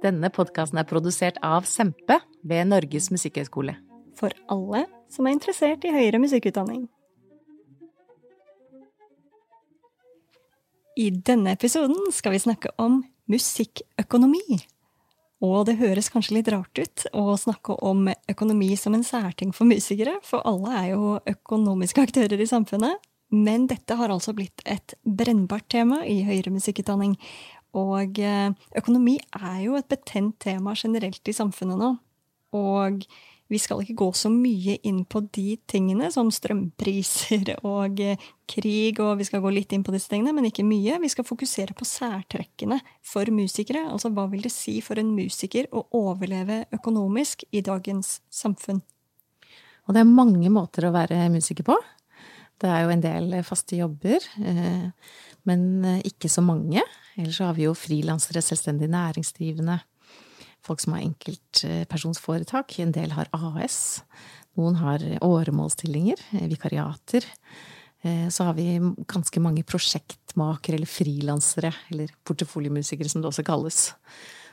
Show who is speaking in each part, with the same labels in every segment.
Speaker 1: Denne podkasten er produsert av Sempe ved Norges musikkhøgskole.
Speaker 2: For alle som er interessert i høyere musikkutdanning. I denne episoden skal vi snakke om musikkøkonomi. Og det høres kanskje litt rart ut å snakke om økonomi som en særting for musikere, for alle er jo økonomiske aktører i samfunnet. Men dette har altså blitt et brennbart tema i høyere musikkutdanning. Og eh, økonomi er jo et betent tema generelt i samfunnet nå. Og vi skal ikke gå så mye inn på de tingene, som strømpriser og eh, krig, og vi skal gå litt inn på disse tingene, men ikke mye. Vi skal fokusere på særtrekkene for musikere. Altså hva vil det si for en musiker å overleve økonomisk i dagens samfunn?
Speaker 1: Og det er mange måter å være musiker på. Det er jo en del faste jobber, eh, men ikke så mange. Ellers har vi jo frilansere, selvstendig næringsdrivende folk som har enkeltpersonsforetak. En del har AS. Noen har åremålsstillinger, eh, vikariater. Eh, så har vi ganske mange prosjektmakere eller frilansere, eller portefoliomusikere som det også kalles.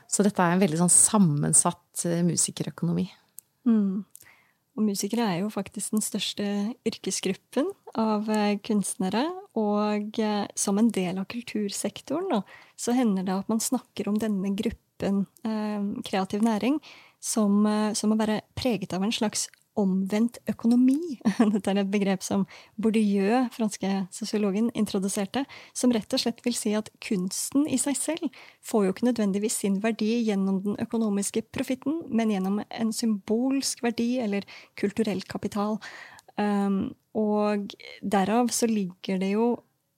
Speaker 1: Så dette er en veldig sånn sammensatt eh, musikerøkonomi.
Speaker 2: Mm. Og musikere er jo faktisk den største yrkesgruppen av kunstnere. Og som en del av kultursektoren så hender det at man snakker om denne gruppen eh, kreativ næring som, eh, som, må være preget av en slags omvendt økonomi. Dette er et begrep som Bourdieu, franske sosiologen, introduserte, som rett og slett vil si at kunsten i seg selv får jo ikke nødvendigvis sin verdi gjennom den økonomiske profitten, men gjennom en symbolsk verdi eller kulturell kapital. Um, og derav så ligger det jo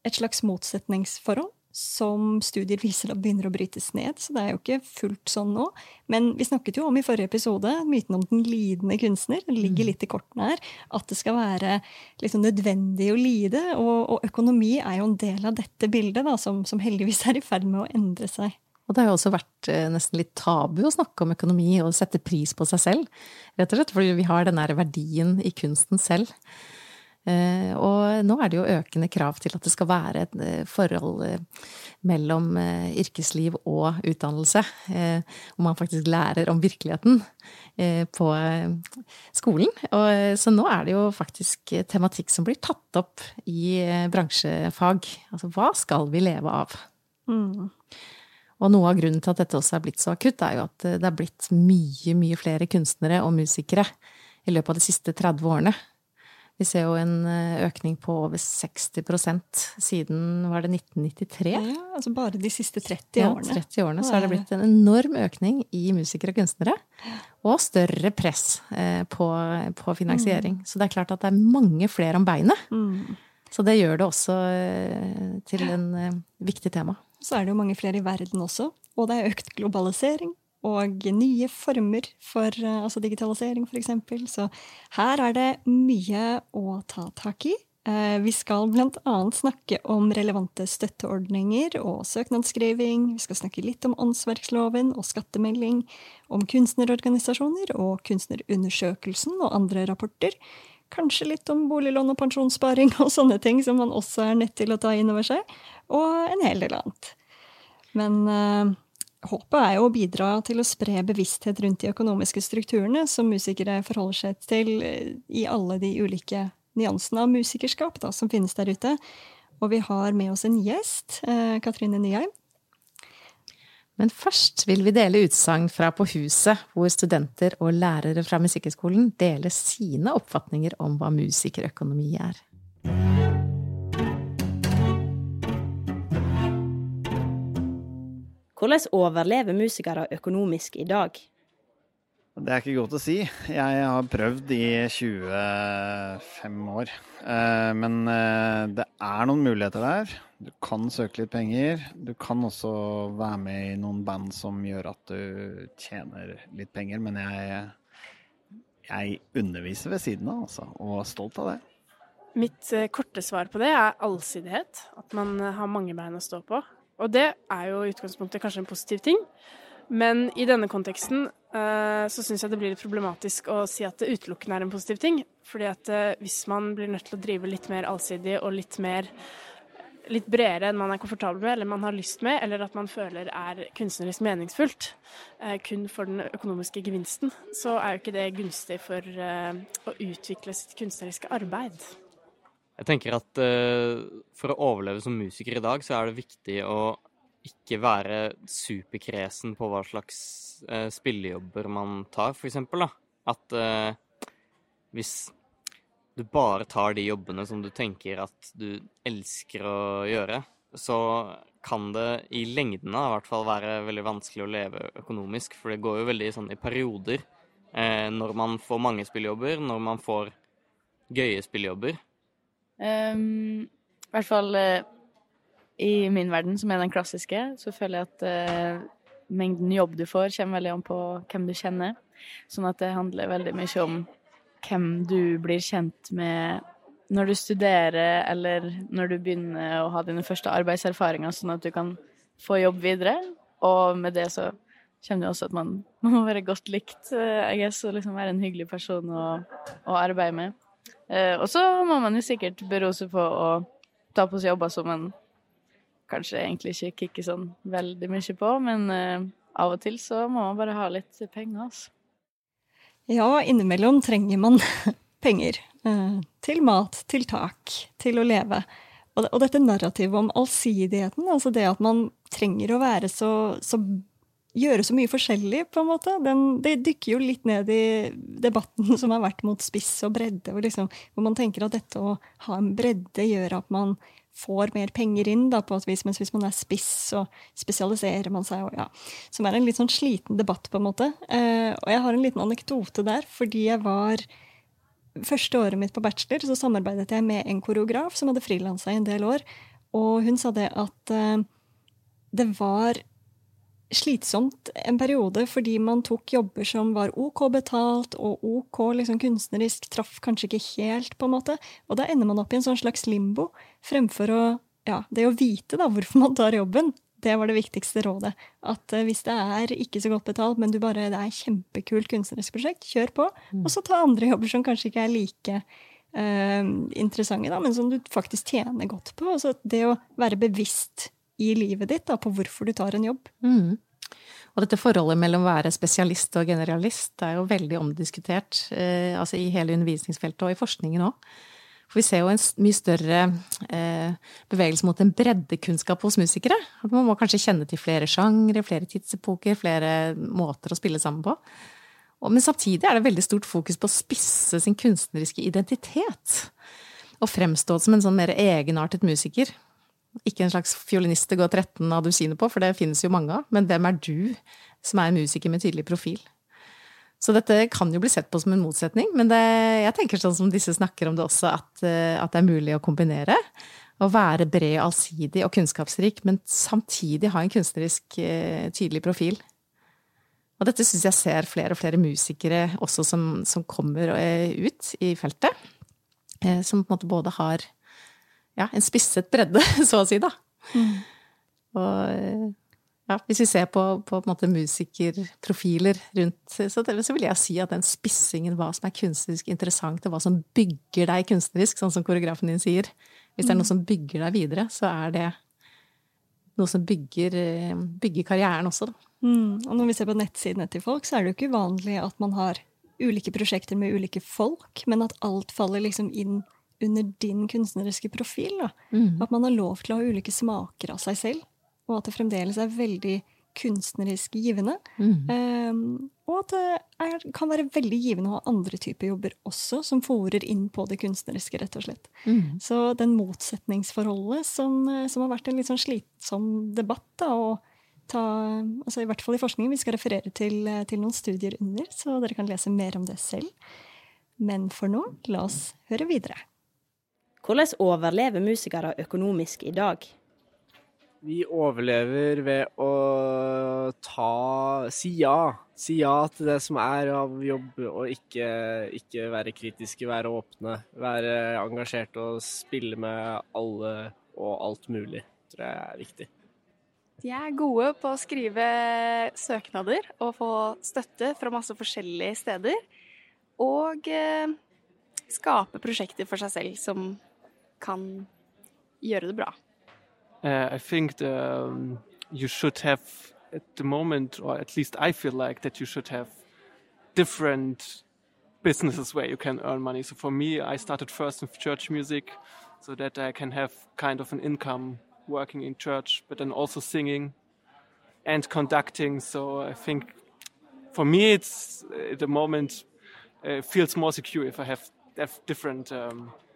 Speaker 2: et slags motsetningsforhold som studier viser at begynner å brytes ned. Så det er jo ikke fullt sånn nå. Men vi snakket jo om i forrige episode myten om den lidende kunstner. Det ligger mm. litt i kortene her. At det skal være liksom nødvendig å lide. Og, og, økonomi er jo en del av dette bildet, da, som, som, heldigvis er i ferd med å endre seg.
Speaker 1: Og det har jo også vært eh, nesten litt tabu å snakke om økonomi og sette pris på seg selv. Rett og slett fordi vi har den der verdien i kunsten selv. Eh, og nå er det jo økende krav til at det skal være et eh, forhold eh, mellom yrkesliv og utdannelse. Hvor man faktisk lærer om virkeligheten på skolen. Og, så nå er det jo faktisk tematikk som blir tatt opp i bransjefag. Altså hva skal vi leve av? Mm. Og noe av grunnen til at dette også er blitt så akutt, er jo at det er blitt mye, mye flere kunstnere og musikere i løpet av de siste 30 årene. Vi ser jo en eh, økning på over 60% siden var det 1993.
Speaker 2: Ja, altså bare de siste 30 årene.
Speaker 1: Ja, 30 årene så har det blitt en enorm økning i musikere og kunstnere. Og større press eh, på, på finansiering. Mm. Så det er klart at det er mange flere om beinet. Mm. Så det gjør det også eh, til en viktig tema.
Speaker 2: Så er det jo mange flere i verden også. Og det er økt globalisering og nye former for eh, altså digitalisering, f.eks. Så her er det mye å ta tak i. Eh, vi skal bl.a. snakke om relevante støtteordninger og søknadsskriving. Vi skal snakke litt om åndsverksloven og skattemelding, om kunstnerorganisasjoner og Kunstnerundersøkelsen og andre rapporter. Kanskje litt om boliglån og pensjonssparing og sånne ting som man også er nødt til å ta inn over seg. Og en hel del annet. Men uh, Håpet er jo å bidra til å spre bevissthet rundt de økonomiske strukturene som musikere forholder seg til eh, i alle de ulike nyansene av musikerskap da, som finnes der ute. Og vi har med oss en gjest, eh, Katrine Nyheim.
Speaker 1: Men først vil vi dele utsagn fra På huset, hvor studenter og lærere fra Musikkhøgskolen deler sine oppfatninger om hva musikerøkonomi er.
Speaker 3: Hvordan overlever musikere økonomisk i dag? Det er ikke godt å si. Jeg har prøvd i 25 år. Eh, men eh, det er noen muligheter der. Du kan søke litt penger. Du kan også være med i noen band som gjør at du tjener litt penger. Men jeg, jeg underviser ved siden av, altså, og er stolt av det.
Speaker 4: Mitt eh, korte svar på det er allsidighet. At man har mange bein å stå på. Og det er jo i utgangspunktet kanskje en positiv ting. Men i denne konteksten uh, så syns jeg det blir litt problematisk å si at det utelukkende er en positiv ting. Fordi at uh, hvis man blir nødt til å drive litt mer allsidig og litt mer litt bredere enn man er komfortabel med, eller man har lyst med, eller at man føler er kunstnerisk meningsfullt, uh, kun for den økonomiske gevinsten, så er jo ikke det gunstig for å utvikle sitt kunstneriske arbeid.
Speaker 5: Jeg tenker at for å overleve som musiker i dag, så er det viktig å ikke være superkresen på hva slags eh, spillejobber man tar, f.eks. At eh, hvis du bare tar de jobbene som du tenker at du elsker å gjøre, så kan det i lengden i hvert fall være veldig vanskelig å leve økonomisk. For det går jo veldig sånn i perioder. Eh, når man får mange spillejobber, når man får gøye spillejobber.
Speaker 6: Um, I hvert fall uh, i min verden, som er den klassiske, så føler jeg at uh, mengden jobb du får, kommer veldig an på hvem du kjenner. Sånn at det handler veldig mye om hvem du blir kjent med når du studerer, eller når du begynner å ha dine første arbeidserfaringer, sånn at du kan få jobb videre. Og med det så kommer det også at man, må være godt likt, jeg guess, og liksom være en hyggelig person å, å arbeide med. Uh, og så må man jo sikkert bero seg på å ta på seg jobber som man kanskje egentlig ikke kikker sånn veldig mye på, men uh, av og til så må man bare ha litt penger, altså.
Speaker 2: Ja, innimellom trenger man penger. Uh, til mat, til tak, til å leve. Og, dette narrativet om allsidigheten, altså det at man trenger å være så, så Gjøre så mye forskjellig, på en måte. Den, det dykker jo litt ned i debatten som har vært mot spiss og bredde, hvor, liksom, hvor man tenker at dette å ha en bredde gjør at man får mer penger inn, da, på et vis, mens hvis man er spiss, så spesialiserer man seg. Og, ja. Som er en litt sånn sliten debatt, på en måte. Eh, og jeg har en liten anekdote der, fordi jeg var Første året mitt på bachelor så samarbeidet jeg med en koreograf som hadde frilansa i en del år. Og hun sa det at eh, det var slitsomt en periode fordi man tok jobber som var OK betalt og OK liksom kunstnerisk, traff kanskje ikke helt, på en måte. Og da ender man opp i en sånn slags limbo, fremfor å Ja, det å vite da hvorfor man tar jobben, det var det viktigste rådet. At uh, hvis det er ikke så godt betalt, men du bare, det er kjempekult kunstnerisk prosjekt, kjør på. Mm. Og så ta andre jobber som kanskje ikke er like uh, interessante, da, men som du faktisk tjener godt på. Altså det å være bevisst i livet ditt da, på hvorfor du tar en jobb.
Speaker 1: Mm. Og dette forholdet mellom å være spesialist og generalist er jo veldig omdiskutert eh, altså i hele undervisningsfeltet og i forskningen òg. For vi ser jo en mye større eh, bevegelse mot en breddekunnskap hos musikere. Man må kanskje kjenne til flere sjangre, flere tidsepoker, flere måter å spille sammen på. Og, men samtidig er det veldig stort fokus på å spisse sin kunstneriske identitet. Og fremstå som en sånn mer egenartet musiker. Ikke en slags fiolinist det går 13 adusiner på, for det finnes jo mange av. Men hvem er du som er en musiker med tydelig profil? Så dette kan jo bli sett på som en motsetning, men det, jeg tenker sånn som disse snakker om det også, at, eh, at det er mulig å kombinere. Å være bred, allsidig og kunnskapsrik, men samtidig ha en kunstnerisk eh, tydelig profil. Og dette syns jeg ser flere og flere musikere også som, som kommer eh, ut i feltet. Som på en måte både har ja, en spisset bredde, så å si, da. Mm. Og ja, hvis vi ser på, på, på musikerprofiler rundt, så, så, vil jeg si at den spissingen, hva som er kunstnerisk interessant, og hva som bygger deg kunstnerisk, sånn som koreografen din sier Hvis det er noe som bygger deg videre, så er det noe som bygger, bygger karrieren også, da.
Speaker 2: Mm. Og når vi ser på nettsidene til folk, så er det jo ikke uvanlig at man har ulike prosjekter med ulike folk, men at alt faller liksom inn under din kunstneriske profil. Mm. At man har lov til å ha ulike smaker av seg selv, og at det fremdeles er veldig kunstnerisk givende. Mm. Um, og at det er, kan være veldig givende å ha andre typer jobber også, som fòrer inn på det kunstneriske, rett og slett. Mm. Så den motsetningsforholdet som, som, har vært en litt sånn slitsom debatt, da, og ta altså I hvert fall i forskningen. Vi skal referere til, til noen studier under, så dere kan lese mer om det selv. Men for nå, la oss høre videre.
Speaker 7: Hvordan overlever musikere økonomisk i dag?
Speaker 8: Vi overlever ved å ta si ja. Si ja til det som er av jobb, og ikke, ikke være kritiske, være åpne. Være engasjert og spille med alle og alt mulig, tror jeg er viktig.
Speaker 9: De er gode på å skrive søknader og få støtte fra masse forskjellige steder. Og eh, skape prosjekter for seg selv som kan gjøre det bra.
Speaker 10: Uh, I think um, you should have at the moment, or at least I feel like that you should have different businesses where you can earn money. So for me, I started first with church music so that I can have kind of an income working in church, but then also singing and conducting. So I think for me, it's at the moment uh, feels more secure if I have, have different um, uh,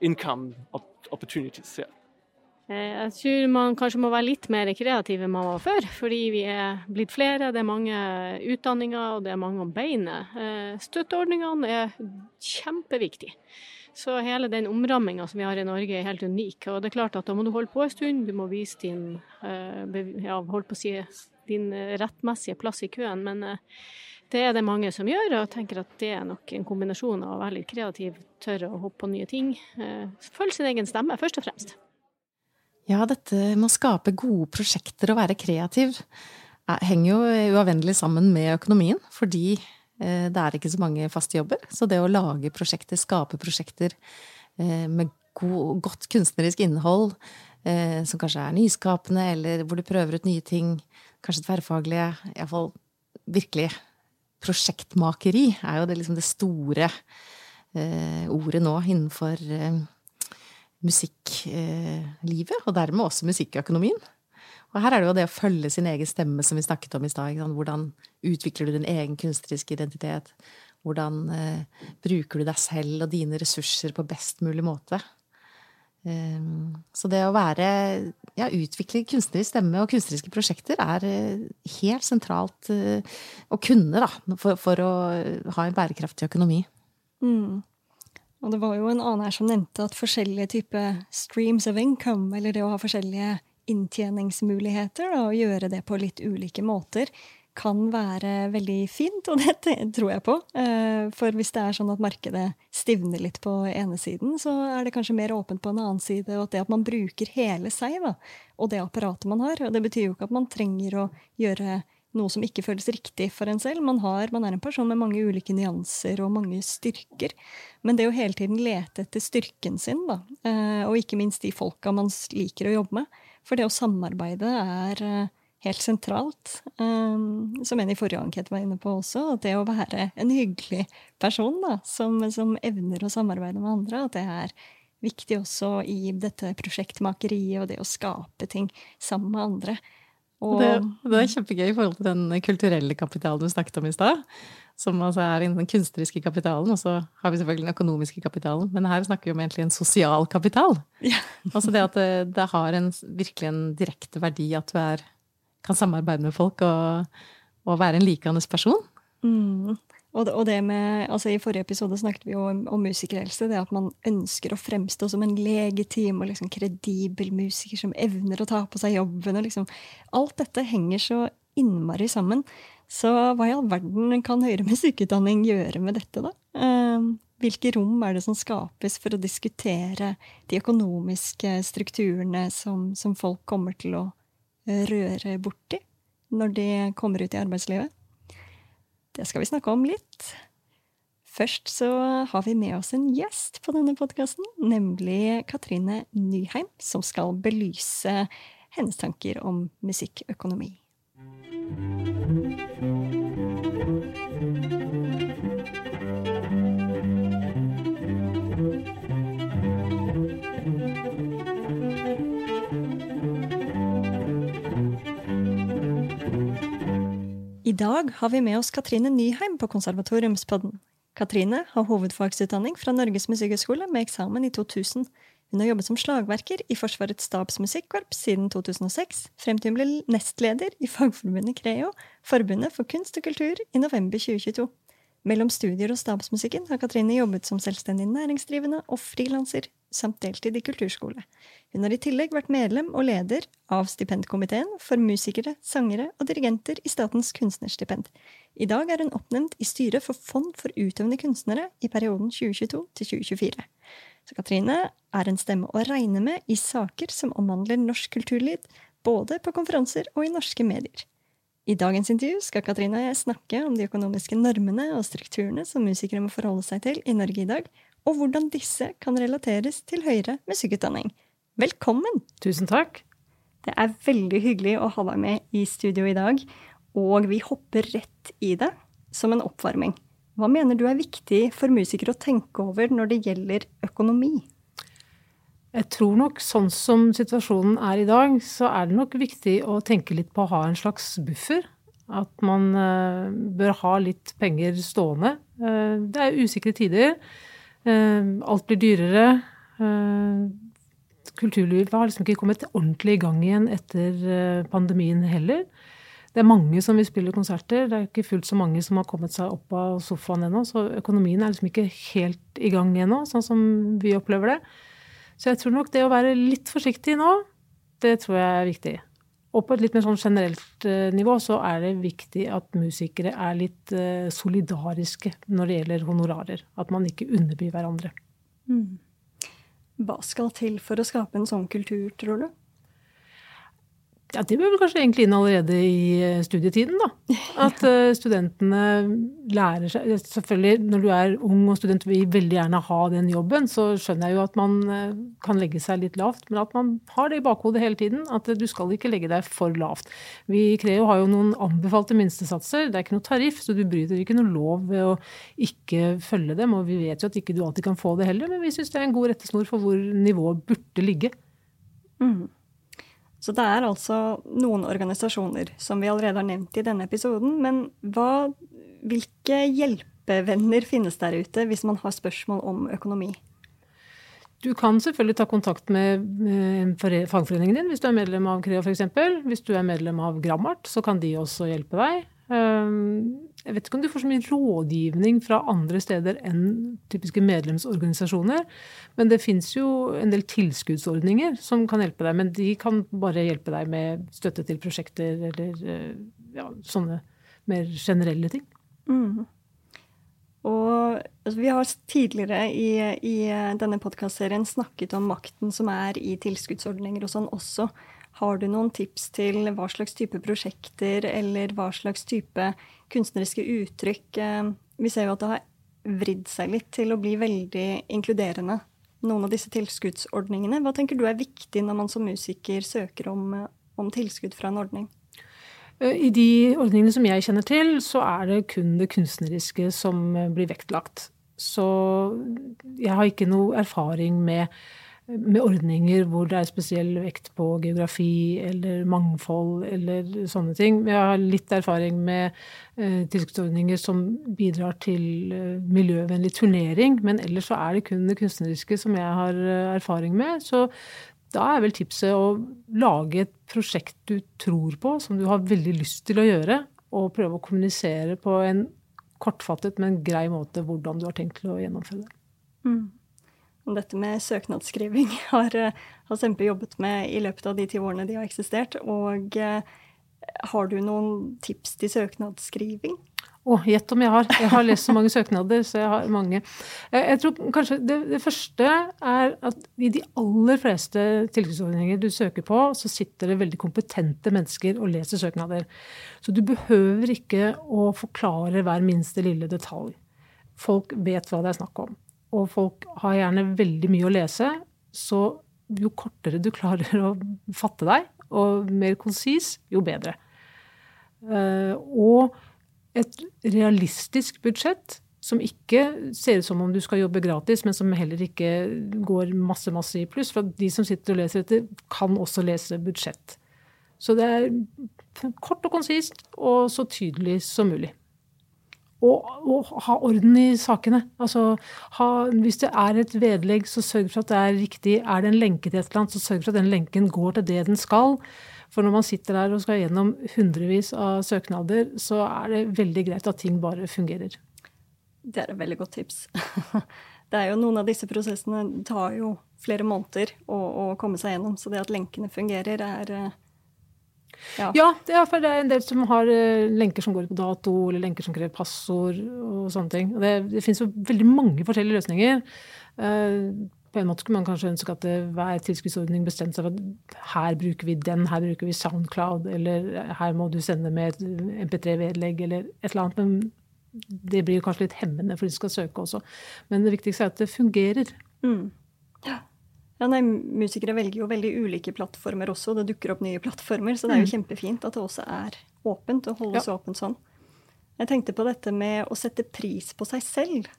Speaker 10: income op opportunities. Yeah.
Speaker 11: Eh, jeg tror man kanskje må være litt mer kreativ enn man var før, fordi vi er blitt flere. Det er mange utdanninger, og det er mange om beinet. Eh, støtteordningene er kjempeviktige. Så hele den omramminga som vi har i Norge er helt unik. Og det er klart at da må du holde på en stund, du må vise din, eh, ja, si, din rettmessige plass i køen. Men det er det mange som gjør, og tenker at det er nok en kombinasjon av å være litt kreativ, tørre å hoppe på nye ting. Følg sin egen stemme, først og fremst.
Speaker 1: Ja, dette med å skape gode prosjekter og være kreativ henger jo uavvendelig sammen med økonomien, fordi eh, det er ikke så mange faste jobber. Så det å lage prosjekter, skape prosjekter eh, med god, godt kunstnerisk innhold, eh, som kanskje er nyskapende, eller hvor du prøver ut nye ting, kanskje tverrfaglige, iallfall virkelig prosjektmakeri, er jo det, liksom det store ordet nå innenfor musikklivet, og dermed også musikkøkonomien. Og her er det jo det å følge sin egen stemme, som vi snakket om i stad. Hvordan utvikler du din egen kunstneriske identitet? Hvordan eh, bruker du deg selv og dine ressurser på best mulig måte? Um, så det å være ja, utvikle kunstnerisk stemme og kunstneriske prosjekter er uh, helt sentralt uh, å kunne, da, for, for, å ha en bærekraftig økonomi.
Speaker 2: Mm. Og det var jo en annen her som nevnte at forskjellige typer streams of income, eller det å ha forskjellige inntjeningsmuligheter, da, og gjøre det på litt ulike måter, kan være veldig fint, og det tror jeg på. Eh, for hvis det er sånn at markedet stivner litt på ene siden, så er det kanskje mer åpent på en annen side, og at det at man bruker hele seg, da, og det apparatet man har, og det betyr jo ikke at man trenger å gjøre noe som ikke føles riktig for en selv. Man, har, man er en person med mange ulike nyanser og mange styrker. Men det å hele tiden lete etter styrken sin, da, eh, og ikke minst de folka man liker å jobbe med For det å samarbeide er eh, helt sentralt. Eh, som en i forrige anket var inne på også, at det å være en hyggelig person da, som, som evner å samarbeide med andre, at det er viktig også i dette prosjektmakeriet og det å skape ting sammen med andre.
Speaker 1: Og... Det, det, er kjempegøy i forhold til den kulturelle kapitalen du snakket om i stad. Som altså er den kunstneriske kapitalen, og så har vi selvfølgelig den økonomiske kapitalen. Men her snakker vi om egentlig en sosial kapital. Ja. altså det at det, det har en, virkelig en direkte verdi at du er, kan samarbeide med folk og, og være en likandes person.
Speaker 2: Mm. Og det, og det, med, altså I forrige episode snakket vi jo om, om musikerhelse. Det at man ønsker å fremstå som en legitim og liksom kredibel musiker som evner å ta på seg jobben. og liksom, Alt dette henger så innmari sammen. Så hva i all verden kan høyere musikkutdanning gjøre med dette, da? Eh, hvilke rom er det som skapes for å diskutere de økonomiske strukturene som, som folk kommer til å røre borti når de kommer ut i arbeidslivet? Det skal vi snakke om litt. Først så har vi med oss en gjest på denne podkasten, nemlig Katrine Nyheim, som skal belyse hennes tanker om musikkøkonomi. I dag har vi med oss Katrine Nyheim på Konservatoriumspodden. Katrine har hovedfagsutdanning fra Norges musikkhøgskole med eksamen i 2000. Hun har jobbet som slagverker i Forsvarets stabsmusikkorps siden 2006, frem til hun ble nestleder i Fagforbundet Creo, Forbundet for kunst og kultur, i november 2022. Mellom studier og stabsmusikken har Katrine jobbet som selvstendig næringsdrivende og frilanser, samt deltid i kulturskole. Hun har i tillegg vært medlem og leder av stipendkomiteen for musikere, sangere og dirigenter i Statens kunstnerstipend. I dag er hun oppnevnt i styret for Fond for utøvende kunstnere i perioden 2022 til 2024. Så Katrine er en stemme å regne med i saker som omhandler norsk kulturliv, både på konferanser og i norske medier. I dagens intervju skal Katrine og jeg snakke om de økonomiske normene og strukturene som musikere må forholde seg til i Norge i dag, og hvordan disse kan relateres til høyere musikkutdanning. Velkommen!
Speaker 12: Tusen takk.
Speaker 2: Det er veldig hyggelig å ha deg med i studio i dag, og vi hopper rett i det som en oppvarming. Hva mener du er viktig for musikere å tenke over når det gjelder økonomi?
Speaker 12: Jeg tror nok sånn som situasjonen er i dag, så er det nok viktig å tenke litt på å ha en slags buffer. At man uh, bør ha litt penger stående. Uh, det er usikre tider. Uh, alt blir dyrere. kulturlivet har liksom ikke kommet ordentlig i gang igjen etter pandemien heller. Det er mange som vil spille konserter. Det er ikke fullt så mange som har kommet seg opp av sofaen ennå. Så økonomien er liksom ikke helt i gang ennå, sånn som vi opplever det. Så jeg tror nok det å være litt forsiktig nå, det tror jeg er viktig. Og på et litt mer sånn generelt uh, nivå så er det viktig at musikere er litt uh, solidariske når det gjelder honorarer. At man ikke underbyr hverandre. Mm.
Speaker 2: Hva skal til for å skape en sånn kultur, tror du?
Speaker 12: Ja, Det bør vel kanskje egentlig inn allerede i eh, studietiden, da. At uh, studentene lærer seg Selvfølgelig, når du er ung og student vil veldig gjerne ha den jobben, så skjønner jeg jo at man kan legge seg litt lavt. Men at man har det i bakhodet hele tiden. At du skal ikke legge deg for lavt. Vi i Creo har jo noen anbefalte minstesatser. Det er ikke noe tariff, så du bryter ikke noe lov ved å ikke følge dem. Og vi vet jo at ikke du alltid kan få det heller, men vi syns det er en god rettesnor for hvor nivået burde ligge. Mm.
Speaker 2: Så det er altså noen organisasjoner som vi allerede har nevnt i denne episoden. Men hva, hvilke hjelpevenner finnes der ute hvis man har spørsmål om økonomi?
Speaker 12: Du kan selvfølgelig ta kontakt med fagforeningen din hvis du er medlem av Crea f.eks. Hvis du er medlem av Grammart, så kan de også hjelpe deg. Jeg vet ikke om du får så mye rådgivning fra andre steder enn typiske medlemsorganisasjoner. Men det fins jo en del tilskuddsordninger som kan hjelpe deg. Men de kan bare hjelpe deg med støtte til prosjekter eller eh, ja, sånne mer generelle ting. Mm.
Speaker 2: Og altså, vi har tidligere i, i denne podkastserien snakket om makten som er i tilskuddsordninger og sånn også. Har du noen tips til hva slags type prosjekter eller hva slags type kunstneriske uttrykk eh, Vi ser jo at det har vridd seg litt til å bli veldig inkluderende, noen av disse tilskuddsordningene. Hva tenker du er viktig når man som musiker søker om, om tilskudd fra en ordning?
Speaker 12: Eh, I de ordningene som jeg kjenner til, så er det kun det kunstneriske som blir vektlagt. Så jeg har ikke noe erfaring med med ordninger hvor det er spesiell vekt på geografi eller mangfold eller sånne ting. Jeg har litt erfaring med eh, tilskuddsordninger som bidrar til eh, miljøvennlig turnering, men ellers så er det kun det kunstneriske som jeg har eh, erfaring med. Så da er vel tipset å lage et prosjekt du tror på, som du har veldig lyst til å gjøre, og prøve å kommunisere på en kortfattet, men grei måte hvordan du har tenkt til å gjennomføre det. Mm
Speaker 2: dette med søknadsskriving har, eh, har Sempe jobbet med i løpet av de ti årene de har eksistert. Og eh, har du noen tips til søknadsskriving?
Speaker 12: Å, oh, gjett om jeg har. Jeg har lest så mange søknader, så jeg har mange. Jeg tror kanskje det, det, første er at i de aller fleste tilskuddsordninger du søker på, så sitter det veldig kompetente mennesker og leser søknader. Så du behøver ikke å forklare hver minste lille detalj. Folk vet hva det er snakk om og folk har gjerne veldig mye å lese, så jo kortere du klarer å fatte deg, og mer konsis, jo bedre. Eh, og et realistisk budsjett som ikke ser ut som om du skal jobbe gratis, men som heller ikke går masse, masse i pluss. For de som sitter og leser dette, kan også lese budsjett. Så det er kort og konsist, og så tydelig som mulig. Og, og, ha orden i sakene. Altså, ha, hvis det er et vedlegg, så sørg for at det er riktig. Er det en lenke til et eller annet, så sørg for at den lenken går til det den skal. For når man sitter der og skal gjennom hundrevis av søknader, så er det veldig greit at ting bare fungerer.
Speaker 2: Det er et veldig godt tips. Det er jo Noen av disse prosessene tar jo flere måneder å, å komme seg gjennom, så det at lenkene fungerer, er eh,
Speaker 12: ja. ja, det er, er en del som har uh, lenker som går på dato, eller lenker som krever passord og sånne ting. Og det, det finnes jo veldig mange forskjellige løsninger. Uh, på en måte skulle man kanskje ønske at hver tilskuddsordning bestemte seg for at her bruker vi den, her bruker vi Soundcloud, eller her må du sende med et MP3-vedlegg, eller et eller annet. Men det blir kanskje litt hemmende for de skal søke også. Men det viktigste er at det fungerer. Mm.
Speaker 2: Ja. Ja, nei, Musikere velger jo veldig ulike plattformer også. Det dukker opp nye plattformer, så det er jo mm. kjempefint at det også er åpent og holdes ja. åpent sånn. Jeg tenkte på dette med å sette pris på seg selv.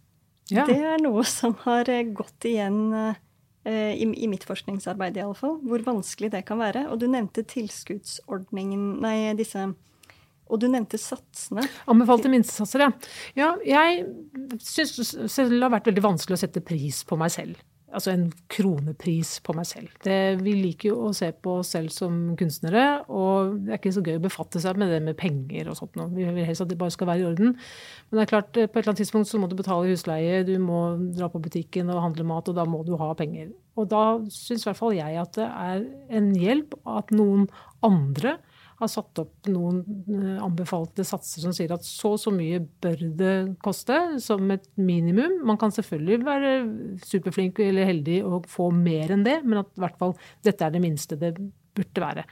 Speaker 2: Ja. Det er noe som har eh, gått igjen eh, i, i, mitt forskningsarbeid iallfall. Hvor vanskelig det kan være. Og du nevnte tilskuddsordningen Nei, disse og du nevnte satsene.
Speaker 12: Anbefalte minstesatser, ja. ja jeg syns det har vært veldig vanskelig å sette pris på meg selv altså en kronepris på meg selv. Det, vi liker jo å se på oss selv som kunstnere, og det er ikke så gøy å befatte seg med det med penger og sånt. Vi vil helst at det bare skal være i orden. Men det er klart, på et eller annet tidspunkt så må du betale husleie, du må dra på butikken og handle mat, og da må du ha penger. Og da syns i hvert fall jeg at det er en hjelp at noen andre har satt opp noen eh, anbefalte satser som sier at så og så mye bør det koste, som et minimum. Man kan selvfølgelig være superflink eller heldig og få mer enn det, men at i hvert fall dette er det minste det burde være.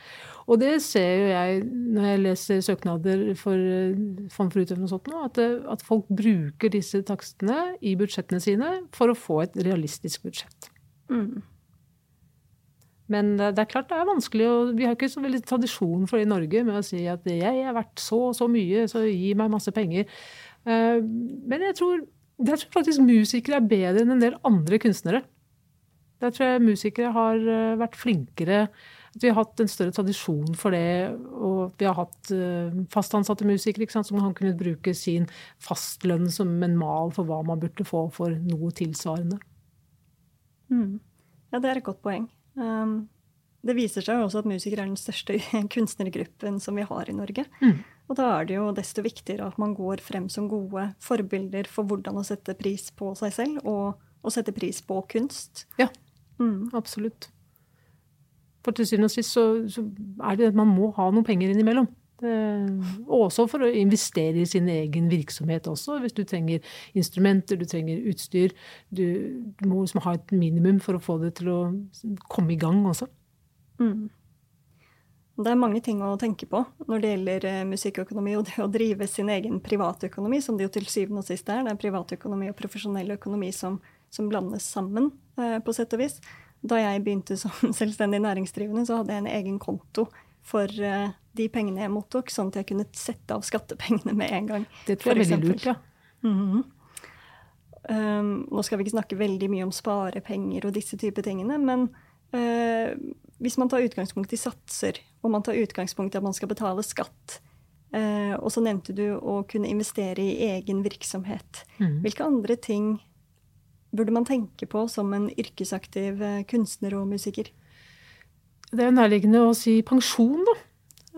Speaker 12: Og det ser jo jeg når jeg leser søknader for eh, Fond for utøvende og sånt nå, at, at folk bruker disse takstene i budsjettene sine for å få et realistisk budsjett. Mm. Men det er klart det er vanskelig, og vi har ikke så veldig tradisjon for det i Norge med å si at jeg er verdt så og så mye, så gi meg masse penger. Eh, men jeg tror, jeg tror faktisk musikere er bedre enn en del andre kunstnere. Der tror jeg musikere har eh, vært flinkere. At vi har hatt en større tradisjon for det. Og vi har hatt eh, fastansatte musikere sant, som han kunne bruke sin fastlønn som en mal for hva man burde få for noe tilsvarende.
Speaker 2: Mm. Ja, det er et godt poeng. Um, det viser seg jo også at musikere er den største kunstnergruppen som vi har i Norge. Mm. Og da er det jo desto viktigere at man går frem som gode forbilder for hvordan å sette pris på seg selv, og å sette pris på kunst.
Speaker 12: Ja, mm. absolutt. For til syvende og sist så, så, er det at man må ha noen penger innimellom. Og også for å investere i sin egen virksomhet også. Hvis du trenger instrumenter, du trenger utstyr. Du, du må liksom ha et minimum for å få det til å komme i gang også. Mm.
Speaker 2: Det er mange ting å tenke på når det gjelder eh, musikkøkonomi og det å drive sin egen privatøkonomi, som det jo til syvende og sist er. Det er privatøkonomi og profesjonell økonomi som, som blandes sammen, eh, på sett og vis. Da jeg begynte som selvstendig næringsdrivende, så hadde jeg en egen konto for uh, de pengene jeg mottok, sånn at jeg kunne sette av skattepengene med en gang.
Speaker 12: Det tror jeg er veldig lurt, ja. Mm -hmm.
Speaker 2: um, nå skal vi ikke snakke veldig mye om sparepenger og disse type tingene, men uh, hvis man tar utgangspunkt i satser, og man tar utgangspunkt i at man skal betale skatt, uh, og så nevnte du å kunne investere i egen virksomhet, mm. hvilke andre ting burde man tenke på som en yrkesaktiv kunstner og musiker?
Speaker 12: Det er nærliggende å si pensjon, da.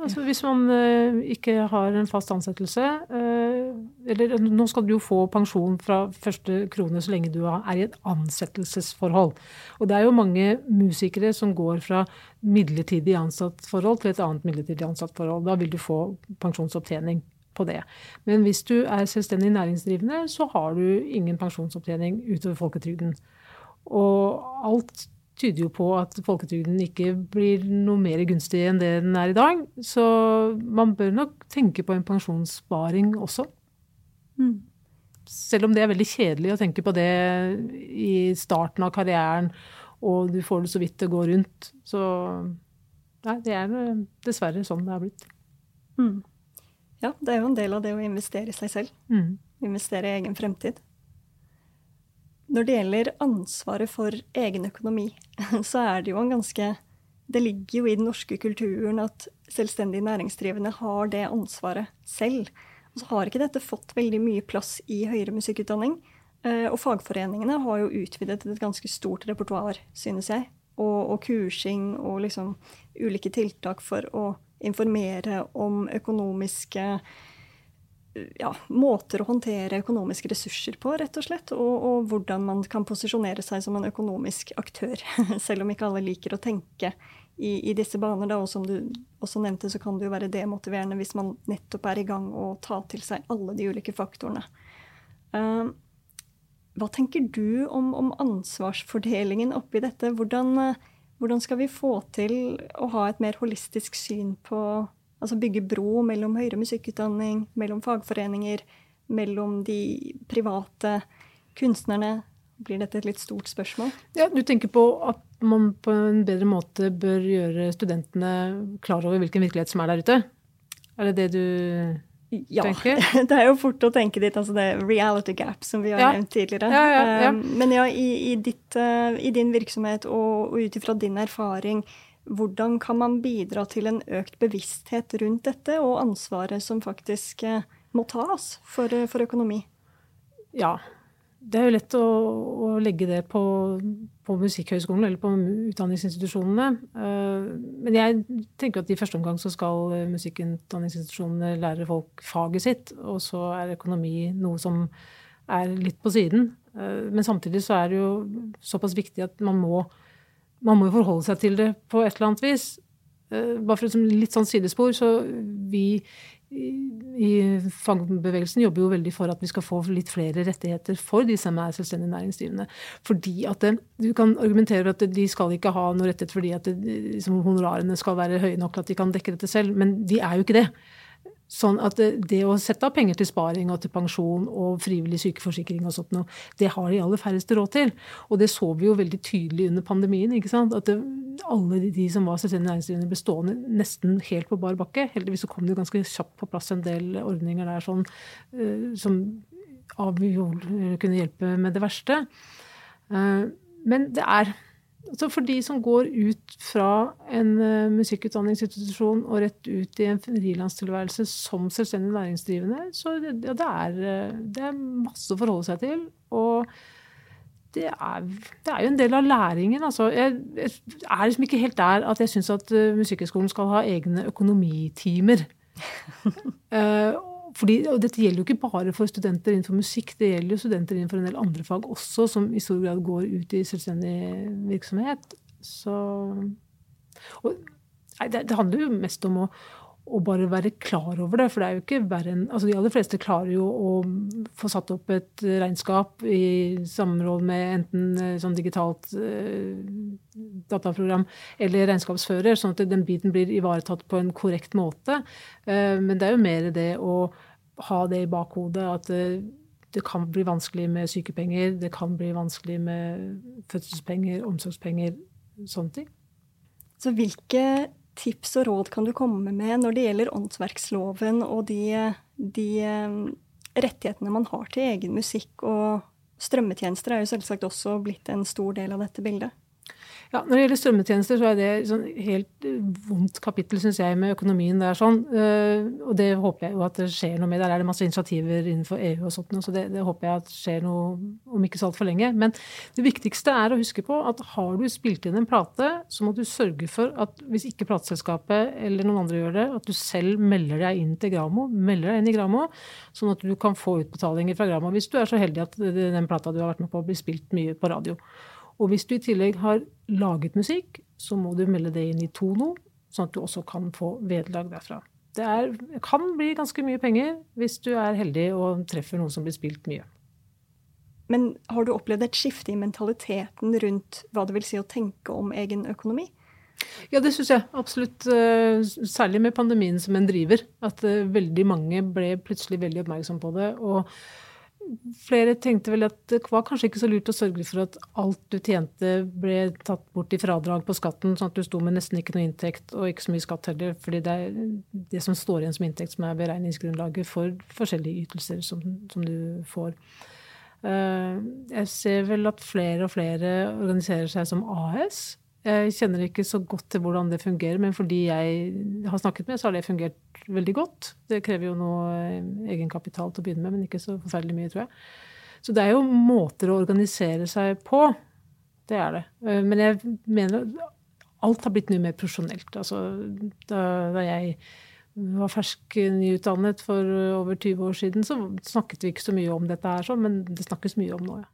Speaker 12: Altså Hvis man uh, ikke har en fast ansettelse uh, Eller nå skal du jo få pensjon fra første krone så lenge du er i et ansettelsesforhold. Og det er jo mange musikere som går fra midlertidig ansatt forhold til et annet midlertidig ansatt forhold. Da vil du få pensjonsopptjening på det. Men hvis du er selvstendig næringsdrivende, så har du ingen pensjonsopptjening utover folketrygden. Og alt tyder jo på at folketrygden ikke blir noe mer gunstig enn det den er i dag. Så man bør nok tenke på en pensjonssparing også. Mm. Selv om det er veldig kjedelig å tenke på det i starten av karrieren, og du får det så vidt det går rundt. Så nei, det er dessverre sånn det er blitt.
Speaker 2: Mm. Ja, det er jo en del av det å investere i seg selv. Mm. Investere i egen fremtid. Når det gjelder ansvaret for egen økonomi, så er det jo en ganske Det ligger jo i den norske kulturen at selvstendig næringsdrivende har det ansvaret selv. Og så har ikke dette fått veldig mye plass i høyere musikkutdanning. Eh, og fagforeningene har jo utvidet et ganske stort repertoar, synes jeg. Og, og kursing og liksom ulike tiltak for å informere om økonomiske ja, måter å håndtere økonomiske ressurser på, rett og slett. Og, og, hvordan man kan posisjonere seg som en økonomisk aktør. Selv om ikke alle liker å tenke i, i disse baner. Da. Og som du også nevnte, så kan det jo være demotiverende hvis man nettopp er i gang å ta til seg alle de ulike faktorene. Uh, hva tenker du om, om ansvarsfordelingen oppi dette? Hvordan, uh, hvordan skal vi få til å ha et mer holistisk syn på Altså bygge bro mellom høyere musikkutdanning, mellom fagforeninger, mellom de private kunstnerne. Blir dette et litt stort spørsmål?
Speaker 12: Ja, Du tenker på at man på en bedre måte bør gjøre studentene klar over hvilken virkelighet som er der ute? Er det det du ja, tenker?
Speaker 2: det er jo fort å tenke dit. altså det reality gap, som vi har ja. nevnt tidligere.
Speaker 12: Ja, ja,
Speaker 2: um, men ja, i, i, ditt, uh, i din virksomhet og, og ut ifra din erfaring, hvordan kan man bidra til en økt bevissthet rundt dette, og ansvaret som faktisk eh, må tas for, eh, for økonomi?
Speaker 12: Ja. Det er jo lett å, å legge det på, på Musikkhøgskolen eller på utdanningsinstitusjonene. Eh, men jeg tenker at i første omgang så skal musikkutdanningsinstitusjonene lære folk faget sitt, og så er økonomi noe som er litt på siden. Men samtidig så er det jo såpass viktig at man må man må jo forholde seg til det på et eller annet vis. Eh, bare for et litt sånn sidespor, så vi i fagbevegelsen jobber jo veldig for at vi skal få litt flere rettigheter for de som er selvstendig næringsdrivende. Fordi at det, Du kan argumentere for at de skal ikke ha noe rettighet fordi at det, liksom, honorarene skal være høye nok til at de kan dekke dette selv, men de er jo ikke det. Sånn at det, det, å sette av penger til sparing og til pensjon og frivillig sykeforsikring og sånt noe, det har de aller færreste råd til. Og det så vi jo veldig tydelig under pandemien. ikke sant? At det, alle de som var selvstendig næringsdrivende, ble stående nesten helt på bar bakke. Heldigvis så kom det ganske kjapt på plass en del ordninger der sånn, uh, som kunne hjelpe med det verste. Uh, men det er Altså for de som går ut fra en uh, musikkutdanningsinstitusjon og rett ut i en frilanstilværelse som selvstendig næringsdrivende, så det, ja, det, er, eh, det, er, masse å forholde seg til. Og det er, det er jo en del av læringen. Altså. Jeg, jeg, er liksom ikke helt der at jeg syns at uh, Musikkhøgskolen skal ha egne økonomitimer. uh, fordi, og dette gjelder jo ikke bare for studenter innenfor musikk, det gjelder jo studenter innenfor en del andre fag også, som i stor grad går ut i selvstendig virksomhet. Så og, nei, det, det, handler jo mest om å, å, bare være klar over det. For det er jo ikke verre enn altså De aller fleste klarer jo å få satt opp et regnskap i samråd med enten eh, sånn digitalt eh, dataprogram eller regnskapsfører, sånn at den biten blir ivaretatt på en korrekt måte. Eh, men det er jo mer det å ha det i bakhodet at det, det kan bli vanskelig med sykepenger, det kan bli vanskelig med fødselspenger, omsorgspenger, sånne ting.
Speaker 2: Så hvilke tips og råd kan du komme med når det gjelder åndsverksloven og de, de eh, rettighetene man har til egen musikk? Og strømmetjenester er jo selvsagt også blitt en stor del av dette bildet.
Speaker 12: Ja, Når det gjelder strømmetjenester, så er det sånn helt eh, vondt kapittel, syns jeg, med økonomien der. sånn. Eh, og det håper jeg jo at det skjer noe med. Der er det masse initiativer innenfor EU og sånt, så det, det håper jeg at skjer noe om ikke så altfor lenge. Men det viktigste er å huske på at har du spilt inn en plate, så må du sørge for at hvis ikke plateselskapet eller noen andre gjør det, at du selv melder deg inn til Gramo, melder deg inn i Gramo, sånn at du kan få utbetalinger fra Gramo hvis du er så heldig at den plata du har vært med på, blir spilt mye på radio. Og hvis du i tillegg har laget musikk, så må du melde det inn i Tono, sånn at du også kan få vederlag derfra. Det er, kan bli ganske mye penger hvis du er heldig og treffer noen som blir spilt mye.
Speaker 2: Men har du opplevd et skifte i mentaliteten rundt hva det vil si å tenke om egen økonomi?
Speaker 12: Ja, det syns jeg absolutt. Eh, særlig med pandemien som en driver. At eh, veldig mange ble plutselig veldig oppmerksom på det. og flere tenkte vel at det var kanskje ikke så lurt å sørge for at alt du tjente ble tatt bort i fradrag på skatten, sånn at du sto med nesten ikke noe inntekt og ikke så mye skatt heller. fordi det er det som står igjen som inntekt som er beregningsgrunnlaget for forskjellige ytelser som, som du får. Eh, jeg ser vel at flere og flere organiserer seg som AS. Jeg kjenner ikke så godt til hvordan det fungerer, men fordi jeg har snakket med, så har det fungert veldig godt. Det krever jo noe eh, egenkapital til å begynne med, men ikke så forferdelig mye, tror jeg. Så det er jo måter å organisere seg på. Det er det. Eh, men jeg mener alt har blitt mye mer profesjonelt. Altså, da, da jeg var fersk nyutdannet for over 20 år siden, så snakket vi ikke så mye om dette her, men det snakkes mye om nå, ja.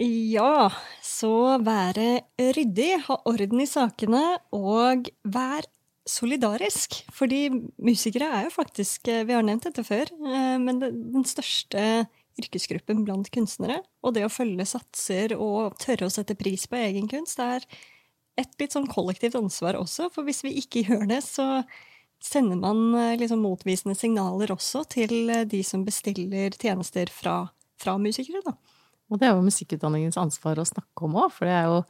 Speaker 2: Ja, så være ryddig, ha orden i sakene og vær solidarisk. Fordi musikere er jo faktisk, vi har nevnt dette før, eh, men den største yrkesgruppen blant kunstnere. Og det å følge satser og tørre å sette pris på egen kunst er et litt sånn kollektivt ansvar også. For hvis vi ikke gjør det, så sender man eh, liksom motvisende signaler også til eh, de som bestiller tjenester fra, fra musikere, da.
Speaker 1: Og det er jo musikkutdanningens ansvar å snakke om òg, for det er jo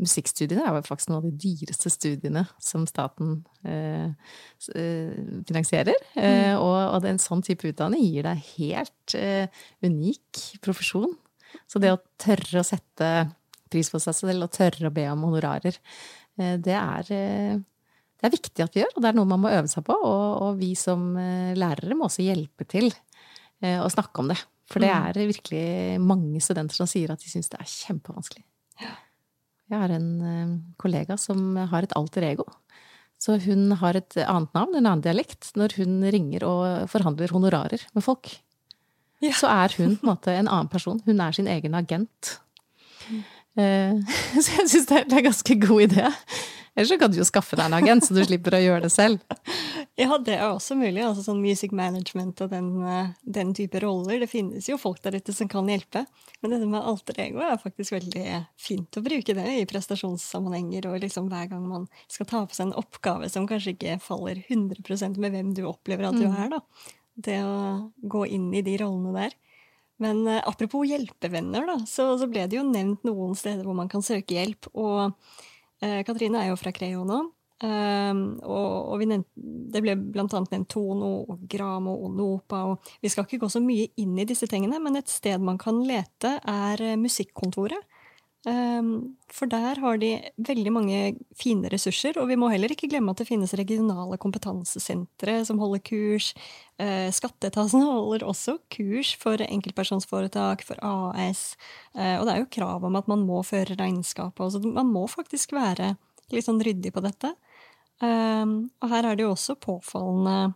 Speaker 1: Musikkstudiene er jo faktisk noen av de dyreste studiene som staten eh, eh finansierer. Mm. Eh, og, og en sånn type utdanning gir deg helt eh, unik profesjon. Så det å tørre å sette pris på seg selv og tørre å be om honorarer, eh, det er eh, det er viktig at vi gjør, og det er noe man må øve seg på. Og, og vi som lærere må også hjelpe til å snakke om det. For det mm. er virkelig mange studenter som sier at de syns det er kjempevanskelig. Jeg har en eh, kollega som har et alter ego. Så hun har et annet navn, en annen dialekt, når hun ringer og forhandler honorarer med folk. Ja. Så er hun på en måte en annen person. Hun er sin egen agent. Mm. Så jeg syns det er en ganske god idé. Ellers så kan du jo skaffe deg en agent, så du slipper å gjøre det selv.
Speaker 2: Ja, det er også mulig. altså sånn Music management og den, eh, den, type roller. Det finnes jo folk der ute som kan hjelpe. Men dette med alter ego er faktisk veldig fint å bruke det i prestasjonssammenhenger. Og liksom hver gang man skal ta på seg en oppgave som kanskje ikke faller 100% med hvem du opplever at du mm. er. da. Det å gå inn i de rollene der. Men uh, apropos hjelpevenner, da, så, så, ble det jo nevnt noen steder hvor man kan søke hjelp. Og uh, Katrine er jo fra Creo nå. Um, og, og nevnt, det ble blant annet nevnt Tono og Gramo og Nopa. Og vi skal ikke gå så mye inn i disse tingene, men et sted man kan lete, er uh, Musikkontoret. Um, for der har de veldig mange fine ressurser, og vi må heller ikke glemme at det finnes regionale kompetansesentre som holder kurs. Uh, Skatteetaten holder også kurs for enkeltpersonsforetak, for AS. Uh, og det er jo krav om at man må føre regnskap. Altså man må faktisk være litt sånn ryddig på dette. Um, og her er det jo også påfallende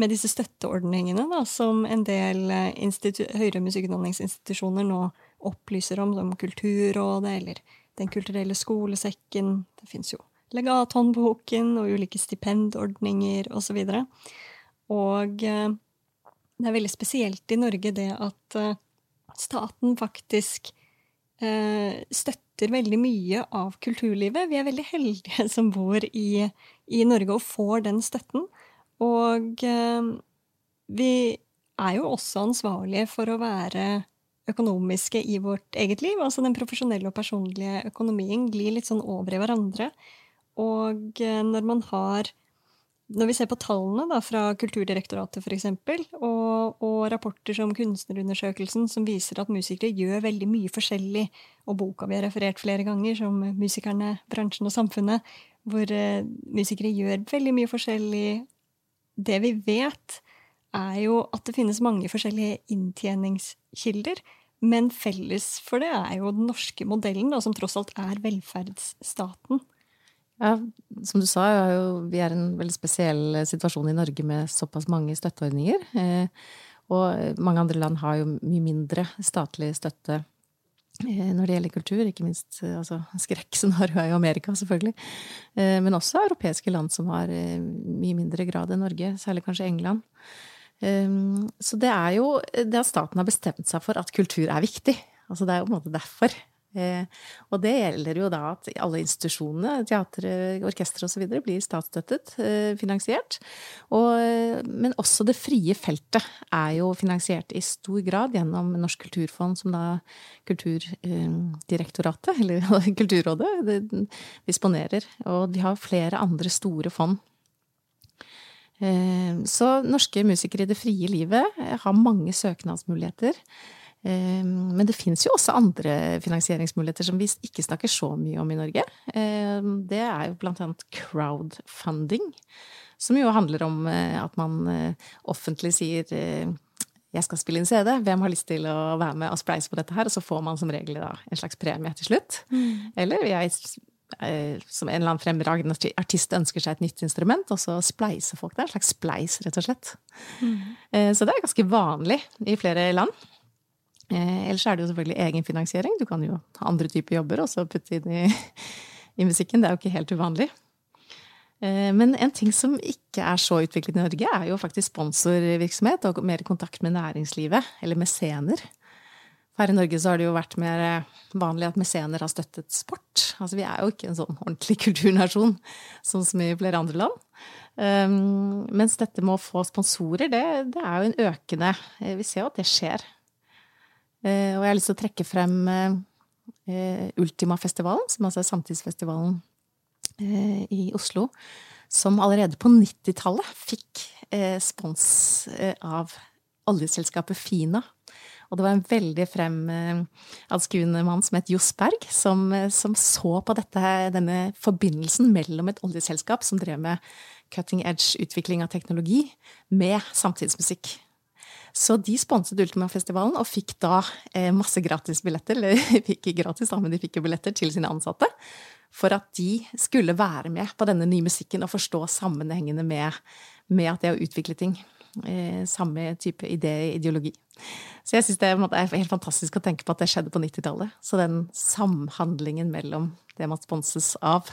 Speaker 2: med disse støtteordningene da, som en del eh, høyere musikkutdanningsinstitusjoner nå opplyser om, som Kulturrådet eller Den kulturelle skolesekken. Det fins jo legathåndboken og ulike stipendordninger osv. Og, uh, det er veldig spesielt i Norge det at uh, staten faktisk uh, støtter veldig mye av kulturlivet. Vi er veldig heldige som bor i i Norge og får den støtten. Og eh, vi er jo også ansvarlige for å være økonomiske i vårt eget liv. Altså den profesjonelle og personlige økonomien glir litt sånn over i hverandre. Og eh, når man har når vi ser på tallene da, fra Kulturdirektoratet f.eks., og, og rapporter som Kunstnerundersøkelsen, som viser at musikere gjør veldig mye forskjellig, og boka vi har referert flere ganger, som Musikerne, bransjen og samfunnet, hvor uh, musikere gjør veldig mye forskjellig. Det vi vet, er jo at det finnes mange forskjellige inntjeningskilder. Men felles for det er jo den norske modellen, da, som tross alt er velferdsstaten.
Speaker 1: Ja, som du sa, er jo, vi er i en veldig spesiell situasjon i Norge med såpass mange støtteordninger. Eh, og mange andre land har jo mye mindre statlig støtte Eh, når det gjelder kultur, ikke minst eh, altså, er i Amerika, selvfølgelig. Eh, men også europeiske land som har mye mindre grad enn Norge, særlig kanskje England. Så det er jo det at staten har bestemt seg for at kultur er viktig. Altså det er jo på en måte derfor. Eh, og det gjelder jo da at alle institusjonene, teatre, orkestre osv. blir statsstøttet, eh, finansiert. Og, men også det frie feltet er jo finansiert i stor grad gjennom Norsk kulturfond, som da Kulturdirektoratet, eller Kulturrådet, disponerer. Og de har flere andre store fond. Så norske musikere i det frie livet har mange søknadsmuligheter. Ehm, men det fins jo også andre finansieringsmuligheter som vi ikke snakker så mye om i Norge. Ehm, det er jo blant annet crowdfunding, som jo handler om eh, at man eh, offentlig sier eh, jeg skal spille inn CD, hvem har lyst til å være med og spleise på dette her? Og så får man som regel da en slags premie til slutt. Mm. Eller jeg som en eller annen fremragende artist ønsker seg et nytt instrument, og så spleiser folk det. En slags spleis, rett og slett. Mm. Så det er ganske vanlig i flere land. Eh, ellers er det jo selvfølgelig egenfinansiering. Du kan jo ha andre typer jobber og så putte inn i, i, musikken. Det er jo ikke helt uvanlig. Eh, men en ting som ikke er så utviklet i Norge, er jo faktisk sponsorvirksomhet og mer kontakt med næringslivet, eller mesener. Her i Norge så har det jo vært mer vanlig at mesener har støttet sport. Altså vi er jo ikke en sånn ordentlig kulturnasjon, sånn som i flere andre land. Um, mens dette med å få sponsorer, det, det er jo en økende Vi ser jo at det skjer. Eh, og jeg har lyst til å trekke frem eh, Ultima-festivalen, som altså er samtidsfestivalen eh, i Oslo, som allerede på 90-tallet fikk spons av oljeselskapet Fina. Og det var en veldig fremadskuende mann som het Johs Berg, som, som, så på dette, denne forbindelsen mellom et oljeselskap som drev med cutting edge-utvikling av teknologi, med samtidsmusikk. Så de sponset Ultima-festivalen og fikk da eh, masse gratisbilletter, eller ikke gratis, da, men de fikk jo billetter til sine ansatte. For at de skulle være med på denne nye musikken og forstå sammenhengene med, med at det å utvikle ting. Eh, samme type idé, ideologi. Så jeg syns det er helt fantastisk å tenke på at det skjedde på 90-tallet. Så den samhandlingen mellom det man sponses av,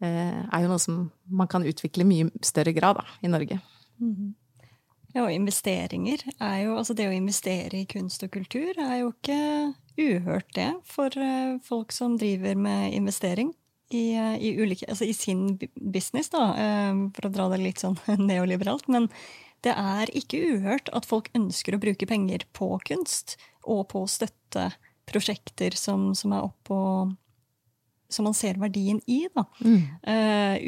Speaker 1: eh, er jo noe som man kan utvikle i mye større grad da, i Norge. Mm -hmm.
Speaker 2: Ja, og investeringer er jo Altså det å investere i kunst og kultur er jo ikke uhørt, det, for eh, folk som driver med investering. I, eh, i, ulike, altså i sin business, da, eh, for å dra det litt sånn neoliberalt. Men det er ikke uhørt at folk ønsker å bruke penger på kunst og på å støtte prosjekter som, som er oppå som man ser verdien i. Da. Mm.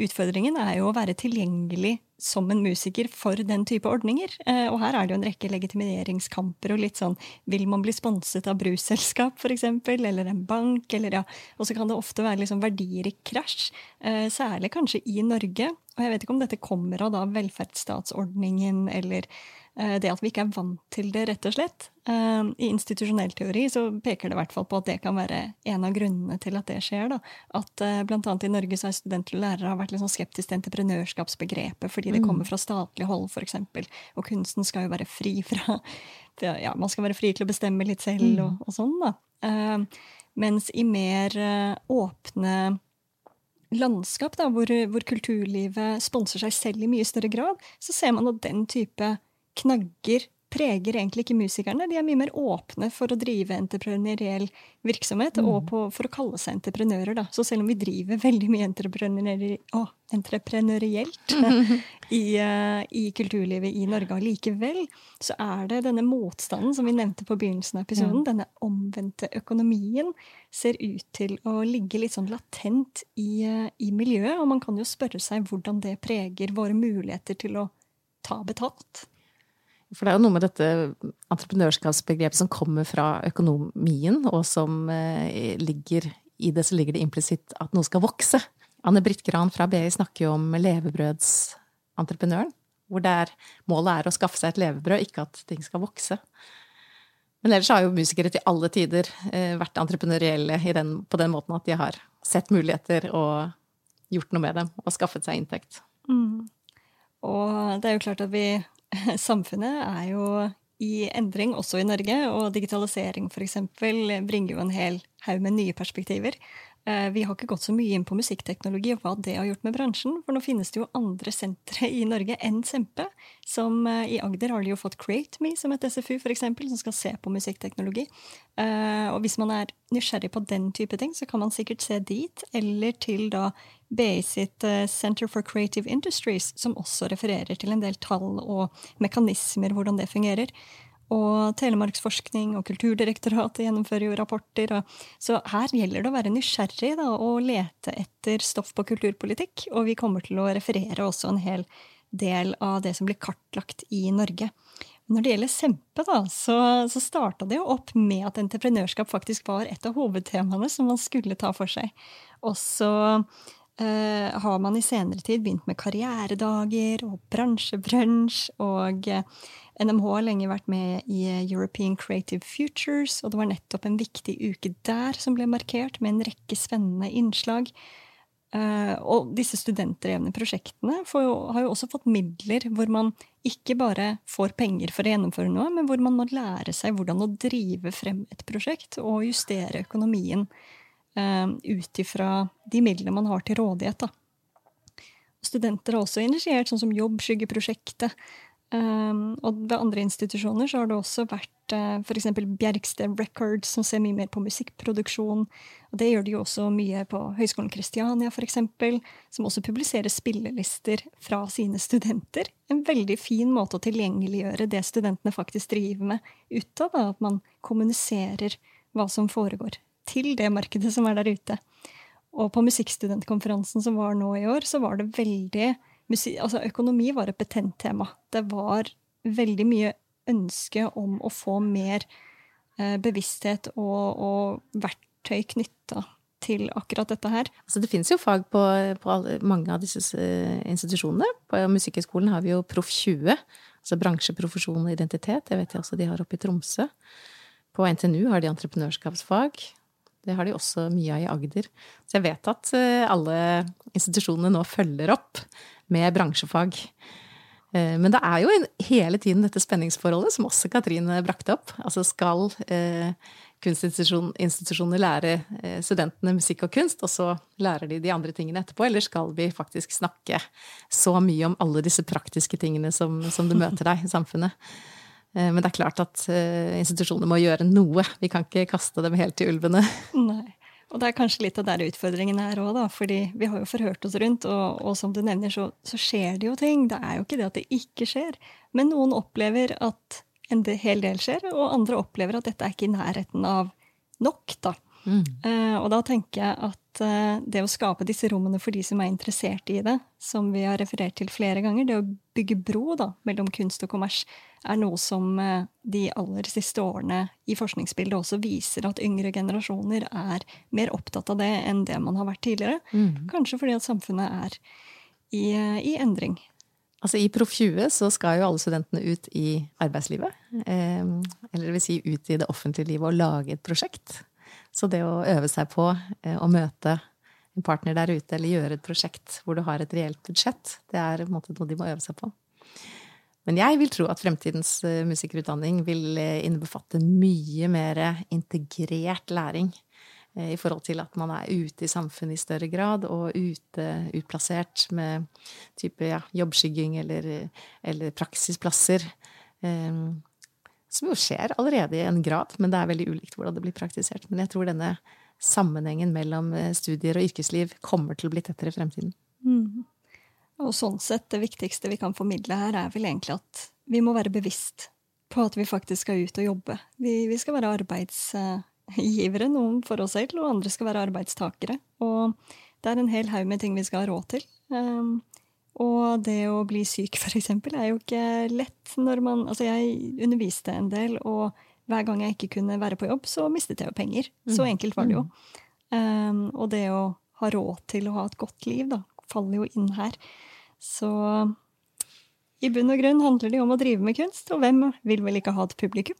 Speaker 2: Utfordringen er jo å være tilgjengelig som en musiker for den type ordninger. Uh, og her er det jo en rekke legitimeringskamper og litt sånn Vil man bli sponset av brusselskap, f.eks., eller en bank, eller ja Og så kan det ofte være liksom verdier i krasj, uh, særlig kanskje i Norge. Og jeg vet ikke om dette kommer av da velferdsstatsordningen eller Eh, det at vi ikke er vant til det, rett og slett. Eh, I institusjonell teori så peker det i hvert fall på at det kan være en av grunnene til at det skjer. Da. At bl.a. blant annet i Norge så har studenter og lærere vært litt sånn skeptiske til entreprenørskapsbegrepet fordi det mm. kommer fra statlig hold, f.eks. Og kunsten skal jo være fri fra Ja, man skal være fri til å bestemme litt selv mm. og, og sånn, da. Mens i mer åpne landskap, da, hvor, hvor, kulturlivet sponser seg selv i mye større grad, så ser man at den type knagger preger egentlig ikke musikerne. De er mye mer åpne for å drive entreprenøriell virksomhet mm. og på, for å kalle seg entreprenører. Da. Så selv om vi driver veldig mye entreprenøri å, entreprenørielt i, uh, i, kulturlivet i Norge allikevel, så er det denne motstanden som vi nevnte på begynnelsen av episoden, mm. denne omvendte økonomien, ser ut til å ligge litt sånn latent i, uh, i miljøet. Og man kan jo spørre seg hvordan det preger våre muligheter til å ta betalt.
Speaker 1: For det er jo noe med dette entreprenørskapsbegrepet som kommer fra økonomien, og som eh, ligger i det så ligger det implisitt at noe skal vokse. Anne Britt Gran fra BI snakker jo om levebrødsentreprenøren, hvor er, målet er å skaffe seg et levebrød, ikke at ting skal vokse. Men ellers har jo musikere til alle tider eh, vært entreprenørielle den, på den måten at de har sett muligheter og gjort noe med dem, og skaffet seg inntekt. Mm.
Speaker 2: Og det er jo klart at vi samfunnet er jo i endring også i Norge, og digitalisering f.eks. bringer jo en hel haug med nye perspektiver. Eh, vi har ikke gått så mye inn på musikkteknologi og hva det har gjort med bransjen, for nå finnes det jo andre sentre i Norge enn Sempe. Som eh, I Agder har de jo fått CreateMe som et SFU, eksempel, som skal se på musikkteknologi. Eh, og hvis man er nysgjerrig på den type ting, så kan man sikkert se dit, eller til da BI sitt Center for Creative Industries, som også refererer til en del tall og mekanismer, hvordan det fungerer. Og Telemarksforskning og Kulturdirektoratet gjennomfører jo rapporter. Så her gjelder det å være nysgjerrig da, og lete etter stoff på kulturpolitikk. Og vi kommer til å referere også en hel del av det som blir kartlagt i Norge. Når det gjelder Sempe, da, så, så starta det jo opp med at entreprenørskap faktisk var et av hovedtemaene som man skulle ta for seg. Og så eh, har man i senere tid begynt med karrieredager og bransjebrunsj og eh, NMH har lenge vært med i European Creative Futures, og det var nettopp en viktig uke der som ble markert med en rekke spennende innslag. Uh, og disse studentdrevne prosjektene jo, har jo også fått midler hvor man ikke bare får penger for å gjennomføre noe, men hvor man må lære seg hvordan å drive frem et prosjekt og justere økonomien ut ifra de midlene man har til rådighet. Da. Studenter har også initiert sånn som Jobbskyggeprosjektet, Um, og ved andre institusjoner så har det også vært uh, f.eks. Bjerksted Records, som ser mye mer på musikkproduksjon. Og det gjør de jo også mye på Høgskolen Kristiania, f.eks., som også publiserer spillelister fra sine studenter. En veldig fin måte å tilgjengeliggjøre det studentene faktisk driver med utad. At man kommuniserer hva som foregår, til det markedet som er der ute. Og på musikkstudentkonferansen som var nå i år, så var det veldig altså økonomi var et betent tema. Det var veldig mye ønske om å få mer eh, bevissthet og, og verktøy knytta til akkurat dette her.
Speaker 1: Altså det finnes jo fag på, på alle, mange av disse eh, institusjonene. På Musikkhøgskolen har vi jo Proff 20, altså bransje, profesjon og identitet. Det vet jeg også de har oppe i Tromsø. På NTNU har de entreprenørskapsfag. Det har de også mye av i Agder. Så jeg vet at eh, alle institusjonene nå følger opp med bransjefag. Eh, men det er jo hele tiden dette spenningsforholdet som også Katrine brakte opp. Altså skal kunstinstitusjonene kunstinstitusjoner lære eh, studentene musikk og kunst, og så lærer de de andre tingene etterpå? Eller skal vi faktisk snakke så mye om alle disse praktiske tingene som, som du møter deg i samfunnet? Men det er klart at institusjonene må gjøre noe. Vi kan ikke kaste dem helt til ulvene.
Speaker 2: Nei. Og det er kanskje litt av der utfordringen er òg, da. Fordi vi har jo forhørt oss rundt, og, og som du nevner, så, så, skjer det jo ting. Det er jo ikke det at det ikke skjer. Men noen opplever at en hel del skjer, og andre opplever at dette er ikke i nærheten av nok, da. Mm. Uh, og da tenker jeg at uh, det å skape disse rommene for de som er interessert i det, som vi har referert til flere ganger, det å bygge bro da, mellom kunst og kommers, er noe som uh, de aller siste årene i forskningsbildet også viser at yngre generasjoner er mer opptatt av det enn det man har vært tidligere. Mm. Kanskje fordi at samfunnet er i, i endring.
Speaker 1: Altså I Proff 20 så skal jo alle studentene ut i arbeidslivet. Eh, eller det vil si ut i det offentlige livet og lage et prosjekt. Så det å øve seg på eh, å møte en partner der ute, eller gjøre et prosjekt hvor du har et reelt budsjett, det er en måte noe de må øve seg på. Men jeg vil tro at fremtidens eh, musikerutdanning vil eh, innebefatte mye mer integrert læring. I forhold til at man er ute i samfunnet i større grad, og ute utplassert med type ja, jobbskygging eller, eller praksisplasser. Som jo skjer allerede i en grad, men det er veldig ulikt hvordan det blir praktisert. Men jeg tror denne sammenhengen mellom eh, studier og yrkesliv kommer til å bli tettere i fremtiden. Mm.
Speaker 2: Og sånn sett, det viktigste vi kan formidle her, er vel egentlig at vi må være bevisst på at vi faktisk skal ut og jobbe. Vi, vi skal være arbeidsgivere, noen for oss selv, og andre skal være arbeidstakere. Og det er en hel haug med ting vi skal ha råd til. Um, og det å bli syk, for eksempel, er jo ikke lett når man Altså, jeg underviste en del, og hver gang jeg ikke kunne være på jobb, så mistet jeg jo penger. Så mm. enkelt var det jo. Um, og det å ha råd til å ha et godt liv, da, faller jo inn her. Så i bunn og grunn handler det jo om å drive med kunst, og hvem vil vel ikke ha et publikum?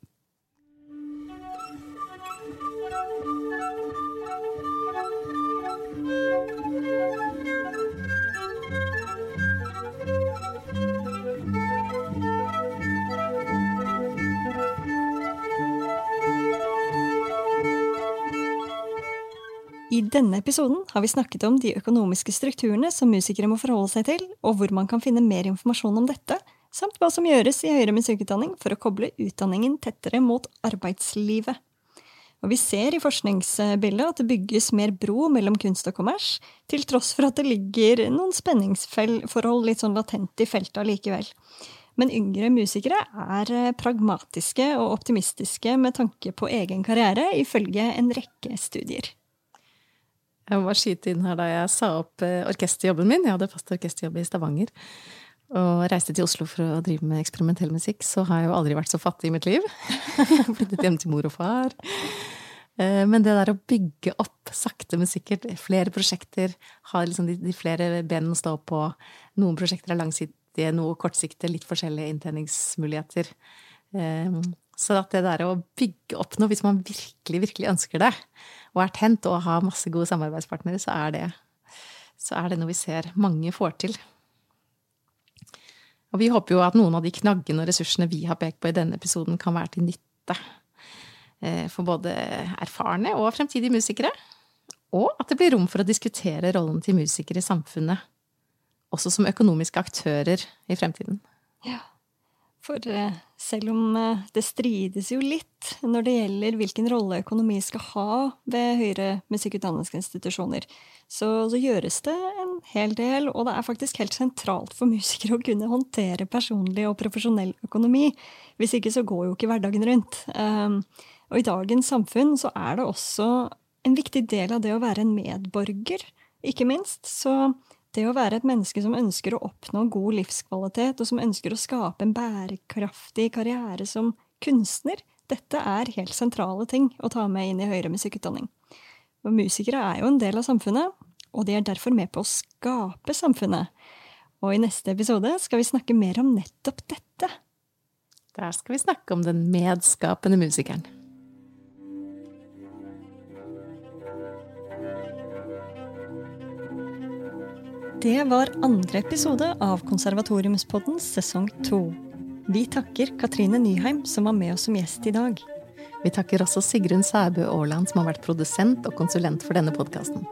Speaker 2: Denne episoden har vi snakket om de økonomiske strukturene som musikere må forholde seg til, og hvor man kan finne mer informasjon om dette, samt hva som gjøres i høyere musikkutdanning for å koble utdanningen tettere mot arbeidslivet. Og vi ser i forskningsbildet at det bygges mer bro mellom kunst og kommers, til tross for at det ligger noen spenningsforhold litt sånn latent i feltet allikevel. Men yngre musikere er eh, pragmatiske og optimistiske med tanke på egen karriere, ifølge en rekke studier.
Speaker 1: Jeg må bare skyte inn her da jeg sa opp eh, orkesterjobben min. Jeg hadde fast orkesterjobb i Stavanger. Og reiste til Oslo for å drive med eksperimentell musikk. Så har jeg jo aldri vært så fattig i mitt liv. Flyttet hjem til mor og far. Eh, men det der å bygge opp sakte, men sikkert, flere prosjekter, ha liksom de, de flere benene å stå på, noen prosjekter er langsiktige, noe kortsiktige, litt forskjellige inntjeningsmuligheter. Eh, så at det der å bygge opp noe, hvis man virkelig, virkelig ønsker det, og er tent og har masse gode samarbeidspartnere, så er det, så er det noe vi ser mange får til. Og vi håper jo at noen av de knaggene og ressursene vi har pekt på i denne episoden, kan være til nytte eh, for både erfarne og fremtidige musikere. Og at det blir rom for å diskutere rollen til musikere i samfunnet, også som økonomiske aktører i fremtiden.
Speaker 2: Ja. For eh, selv om eh, det strides jo litt når det gjelder hvilken rolle økonomi skal ha ved høyere musikkutdanningsinstitusjoner, så, så gjøres det en hel del, og det er faktisk helt sentralt for musikere å kunne håndtere personlig og profesjonell økonomi. Hvis ikke så går jo ikke hverdagen rundt. Um, og i dagens samfunn så er det også en viktig del av det å være en medborger, ikke minst. Så det å være et menneske som ønsker å oppnå god livskvalitet, og som ønsker å skape en bærekraftig karriere som kunstner, dette er helt sentrale ting å ta med inn i høyere musikkutdanning. Og musikere er jo en del av samfunnet, og de er derfor med på å skape samfunnet. Og i neste episode skal vi snakke mer om nettopp dette.
Speaker 1: Der skal vi snakke om den medskapende musikeren.
Speaker 2: Det var andre episode av Konservatoriumspodden sesong to. Vi takker Katrine Nyheim, som var med oss som gjest i dag.
Speaker 1: Vi takker også Sigrun Sæbø Aaland, som har vært produsent og konsulent for denne podkasten.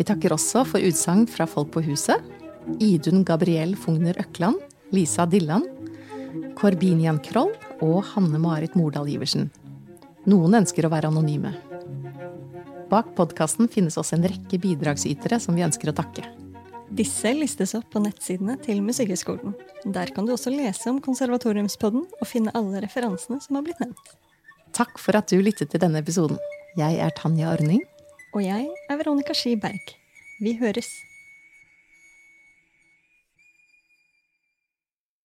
Speaker 1: Vi takker også for utsagn fra folk på huset. Idun Gabriel Fugner Økland, Lisa Dilland, Korbinian Kroll og Hanne Marit Mordal Iversen. Noen ønsker å være anonyme. Bak podkasten finnes også en rekke bidragsytere som vi ønsker å takke.
Speaker 2: Disse listes opp på nettsidene til Musikkhøgskolen. Der kan du også lese om Konservatoriumspodden og finne alle referansene som har blitt nevnt.
Speaker 1: Takk for at du lyttet til denne episoden. Jeg er Tanja Arning.
Speaker 2: Og jeg er Veronica Ski Berg. Vi høres.